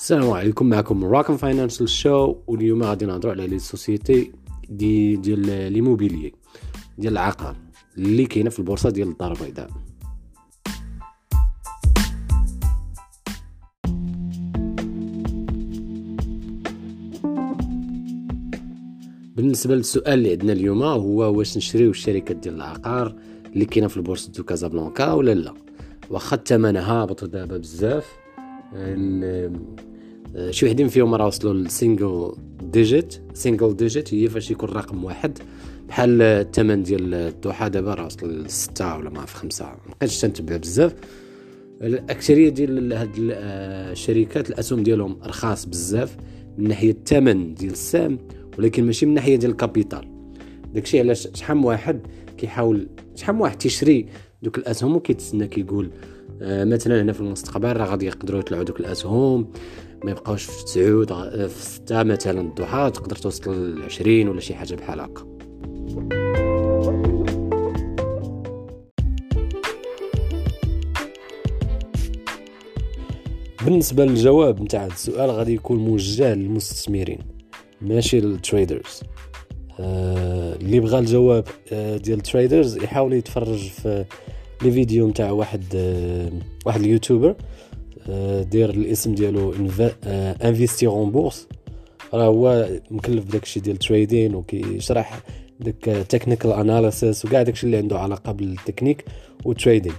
السلام عليكم معكم راكم Financial Show واليوم غادي نهضروا على les sociétés de ديال l'immobilier ديال العقار اللي كاينة في البورصة ديال الدار البيضاء. بالنسبة للسؤال اللي عندنا اليوم هو واش نشريو الشركات ديال العقار اللي كاينة في البورصة de Casablanca ولا لا؟ واخا الثمن هابط دابا بزاف شي وحدين فيهم راه وصلوا لل single digit single digit هي فاش يكون رقم واحد. بحال الثمن ديال الضحى دابا راه وصل لستة ولا ما في خمسة. مبقيتش تنتبع بزاف. الأكثرية ديال هاد الشركات الأسهم ديالهم رخاص بزاف من ناحية الثمن ديال السهم ولكن ماشي من ناحية ديال ال capital. داكشي علاش شحال واحد كيحاول شحال واحد تيشري دوك الأسهم وكيتسنى كيقول آه مثلا هنا في المستقبل راه غادي يقدروا يطلعوا دوك الاسهم ما يبقاوش في تسعود في ستة مثلا الضحى تقدر توصل لعشرين ولا شي حاجة بحال هكا. بالنسبة للجواب نتاع السؤال غادي يكون موجه للمستثمرين ماشي لل traders آه اللي بغى الجواب آه ديال ال traders يحاول يتفرج في les vidéos نتاع واحد آه واحد ال YouTuber آه دير الاسم ديالو Investir en Bourse راه هو مكلف بداكشي ديال ال trading وكيشرح داك technical analysis وكاع داكشي اللي عنده علاقة بال technique وال trading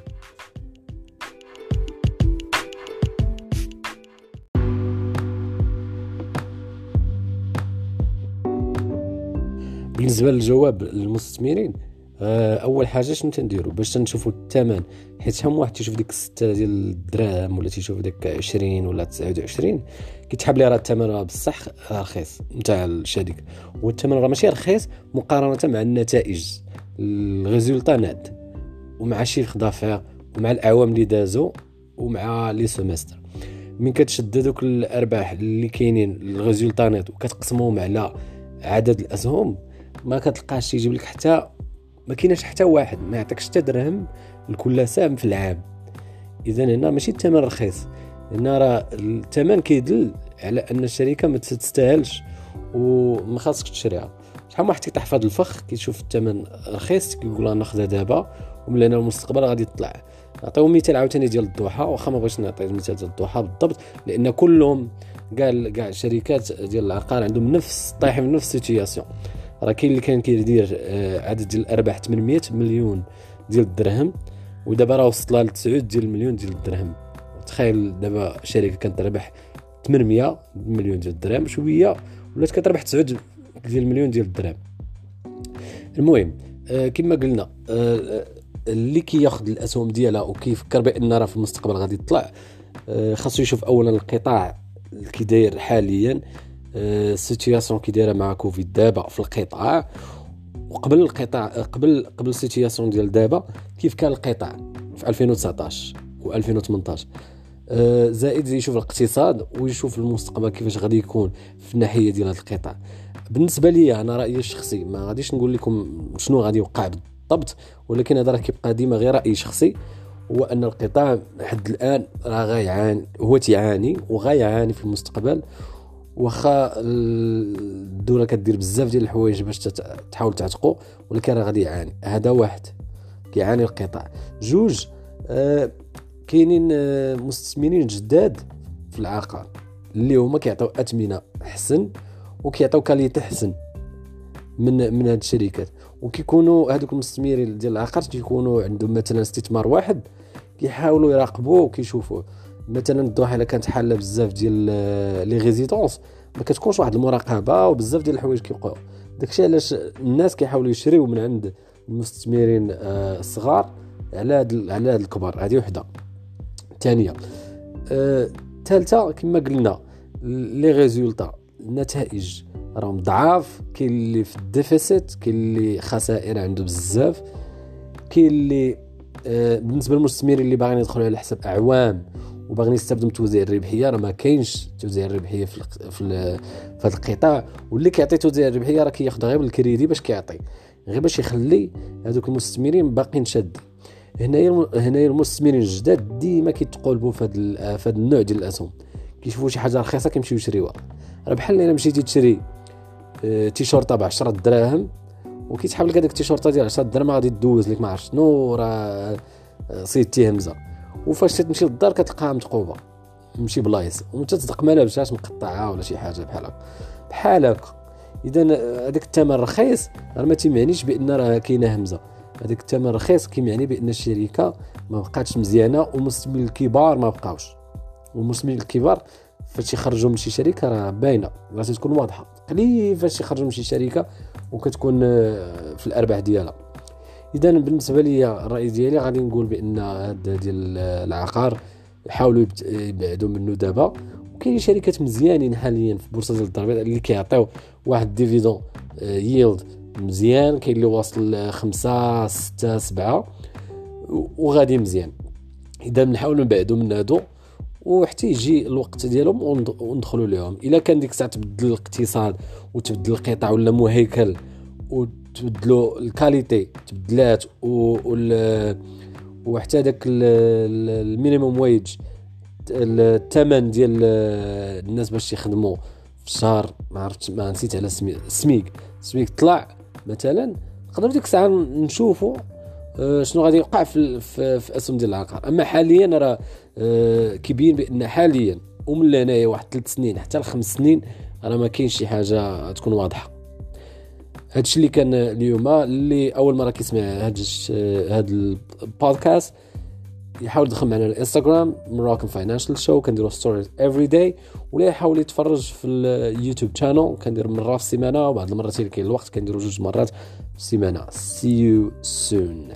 بالنسبة للجواب للمستثمرين أول حاجة شنو تنديروا باش تنشوفوا الثمن حيت شحال واحد تيشوف ديك 6 ديال الدراهم ولا تيشوف ديك 20 ولا 29 كيتحب لي راه الثمن راه بصح رخيص نتاع الشركة والثمن راه ماشي رخيص مقارنة مع النتائج. ال résultat net. ومع chiffre d'affaires ومع الأعوام اللي دازوا ومع les semestres من كتشد دوك الأرباح اللي كاينين ال résultat net وكتقسمهم على عدد الأسهم ما كتلقاش يجيب لك حتى ما كايناش حتى واحد ما يعطيكش حتى درهم لكل سهم في العام. اذا هنا ماشي الثمن رخيص. هنا راه الثمن كيدل على أن الشركة ما تستاهلش وما خاصك تشريها. شحال واحد كيطيح في هذا الفخ كيشوف الثمن رخيص كيقول ناخذها دابا ومن هنا المستقبل غادي يطلع. نعطيو مثال عاوتاني ديال الضحى واخا ما بغيتش نعطي المثال ديال الضحى بالضبط لأن كلهم كاع كاع الشركات ديال العقار عندهم نفس طايحين في نفس السيتياسيون راه كاين اللي كان كيدير آه، عدد ديال الأرباح 800 مليون ديال الدرهم ودابا راه وصلت ل 9 ديال المليون ديال الدرهم. تخيل دابا شركة كانت تربح 800 مليون ديال الدرهم شوية ولات كتربح 9 ديال المليون ديال الدرهم. المهم آه كما قلنا آه اللي كياخذ الأسهم ديالها وكيفكر بأن راه في المستقبل غادي يطلع خاصو يشوف اولا القطاع كي داير حاليا. la situation كي دايرة مع كوفيد دابا في القطاع وقبل القطاع قبل قبل la situation ديال دابا كيف كان القطاع في 2019 و2018 زائد يشوف الاقتصاد ويشوف المستقبل كيفاش غادي يكون في الناحية ديال هذا القطاع. بالنسبة لي أنا رأيي الشخصي ما غاديش نقول لكم شنو غادي يوقع بالضبط ولكن هذا راه كيبقى ديما غير راي شخصي هو أن القطاع لحد الآن راه غيعاني هو تيعاني وغيعاني في المستقبل واخا الدولة كدير بزاف ديال الحوايج باش تحاول تعتقو ولكن راه غادي يعاني. هذا واحد. كيعاني القطاع. جوج آه كاينين آه مستثمرين جداد في العقار اللي هما كيعطيو اثمنه احسن وكيعطيو كاليتي احسن من من هاد الشركات. وكيكونوا هذوك المستثمرين ديال العقار كيكونوا عندهم مثلا استثمار واحد كيحاولوا يراقبوه وكيشوفوه. مثلا الضحى الا كانت حالة بزاف ديال les résidences ما كتكونش واحد المراقبة وبزاف ديال الحوايج كيوقعوا داكشي علاش الناس كيحاولوا يشريو من عند المستثمرين الصغار على هاد على هاد الكبار. هذه وحدة. ثانية الثالثه أه كما قلنا les résultats النتائج راهم ضعاف كاين اللي في ال déficit كاين اللي خسائر عنده بزاف كاين اللي بالنسبة للمستثمرين اللي باغيين يدخلوا على حساب أعوام وباغيين يستافدوا من توزيع الربحية راه ما كاينش توزيع الربحية في في, في هذا القطاع. واللي كيعطي توزيع الربحية راه كياخذ غير بالكريدي باش كيعطي غير باش يخلي هذوك المستثمرين باقيين شادين. هنايا هنايا المستثمرين الجداد ديما كيتقلبوا في هذا في هذا النوع ديال الأسهم. كيشوفوا شي حاجة رخيصة كيمشيو يشريوها. راه بحال الا مشيتي تشري آه، تيشورطه ب 10 دراهم وكيتحب لك هذاك التيشورطه ديال 10 دراهم غادي دوز لك ما عرفت شنو راه آه، صيدتي همزة. وفاش تمشي للدار كتلقاها متقوبة. ماشي بلايص. وانت تصدق ما لابساش مقطعة ولا شي حاجة بحال هكا. بحال هكا. اذا هذاك الثمن رخيص راه ما تيمعنيش بأن راه كاينة همزة. هذاك الثمن رخيص كيمعني بأن الشركة ما بقاتش مزيانة والمستثمرين الكبار ما بقاوش. والمستثمرين الكبار فاش يخرجوا من شي شركة راه باينة. راه تكون واضحة. قليل فاش يخرجوا من شي شركة وكتكون آه، في الأرباح ديالها. إذا بالنسبة لي الرأي ديالي غادي نقول بأن هذا ديال العقار يحاولوا يبعدوا منه دابا. وكاين شركات مزيانين حاليا في البورصه ديال الضربات اللي كيعطيو واحد ديفيدون ييلد مزيان كاين اللي واصل خمسة ستة سبعة وغادي مزيان. إذا نحاولوا نبعدوا من هادو وحتى يجي الوقت ديالهم وندخلوا لهم إلا كان ديك الساعة تبدل الاقتصاد وتبدل القطع ولا مهيكل وتبدلوا الكاليتي تبدلات وحتى داك المينيموم ويج الثمن ديال الناس باش يخدموا في الشهر ما عرفتش ما نسيت على SMIG. SMIG طلع مثلا نقدر ديك الساعة نشوفوا آه، شنو غادي يوقع في في, في أسهم ديال العقار. أما حاليا راه آه، كيبين بأن حاليا ومن هنايا واحد ثلاث سنين حتى لخمس سنين راه ما كاينش شي حاجة تكون واضحة. هادشي اللي كان اليوم اللي أول مرة كيسمع هاد هاد البودكاست يحاول يدخل معنا الانستغرام Moroccan Financial Show كنديرو stories every day ولا يحاول يتفرج في ال YouTube channel كندير مرة في السيمانة وبعض المرات اللي كاين الوقت كنديرو جوج مرات في السيمانة. see you soon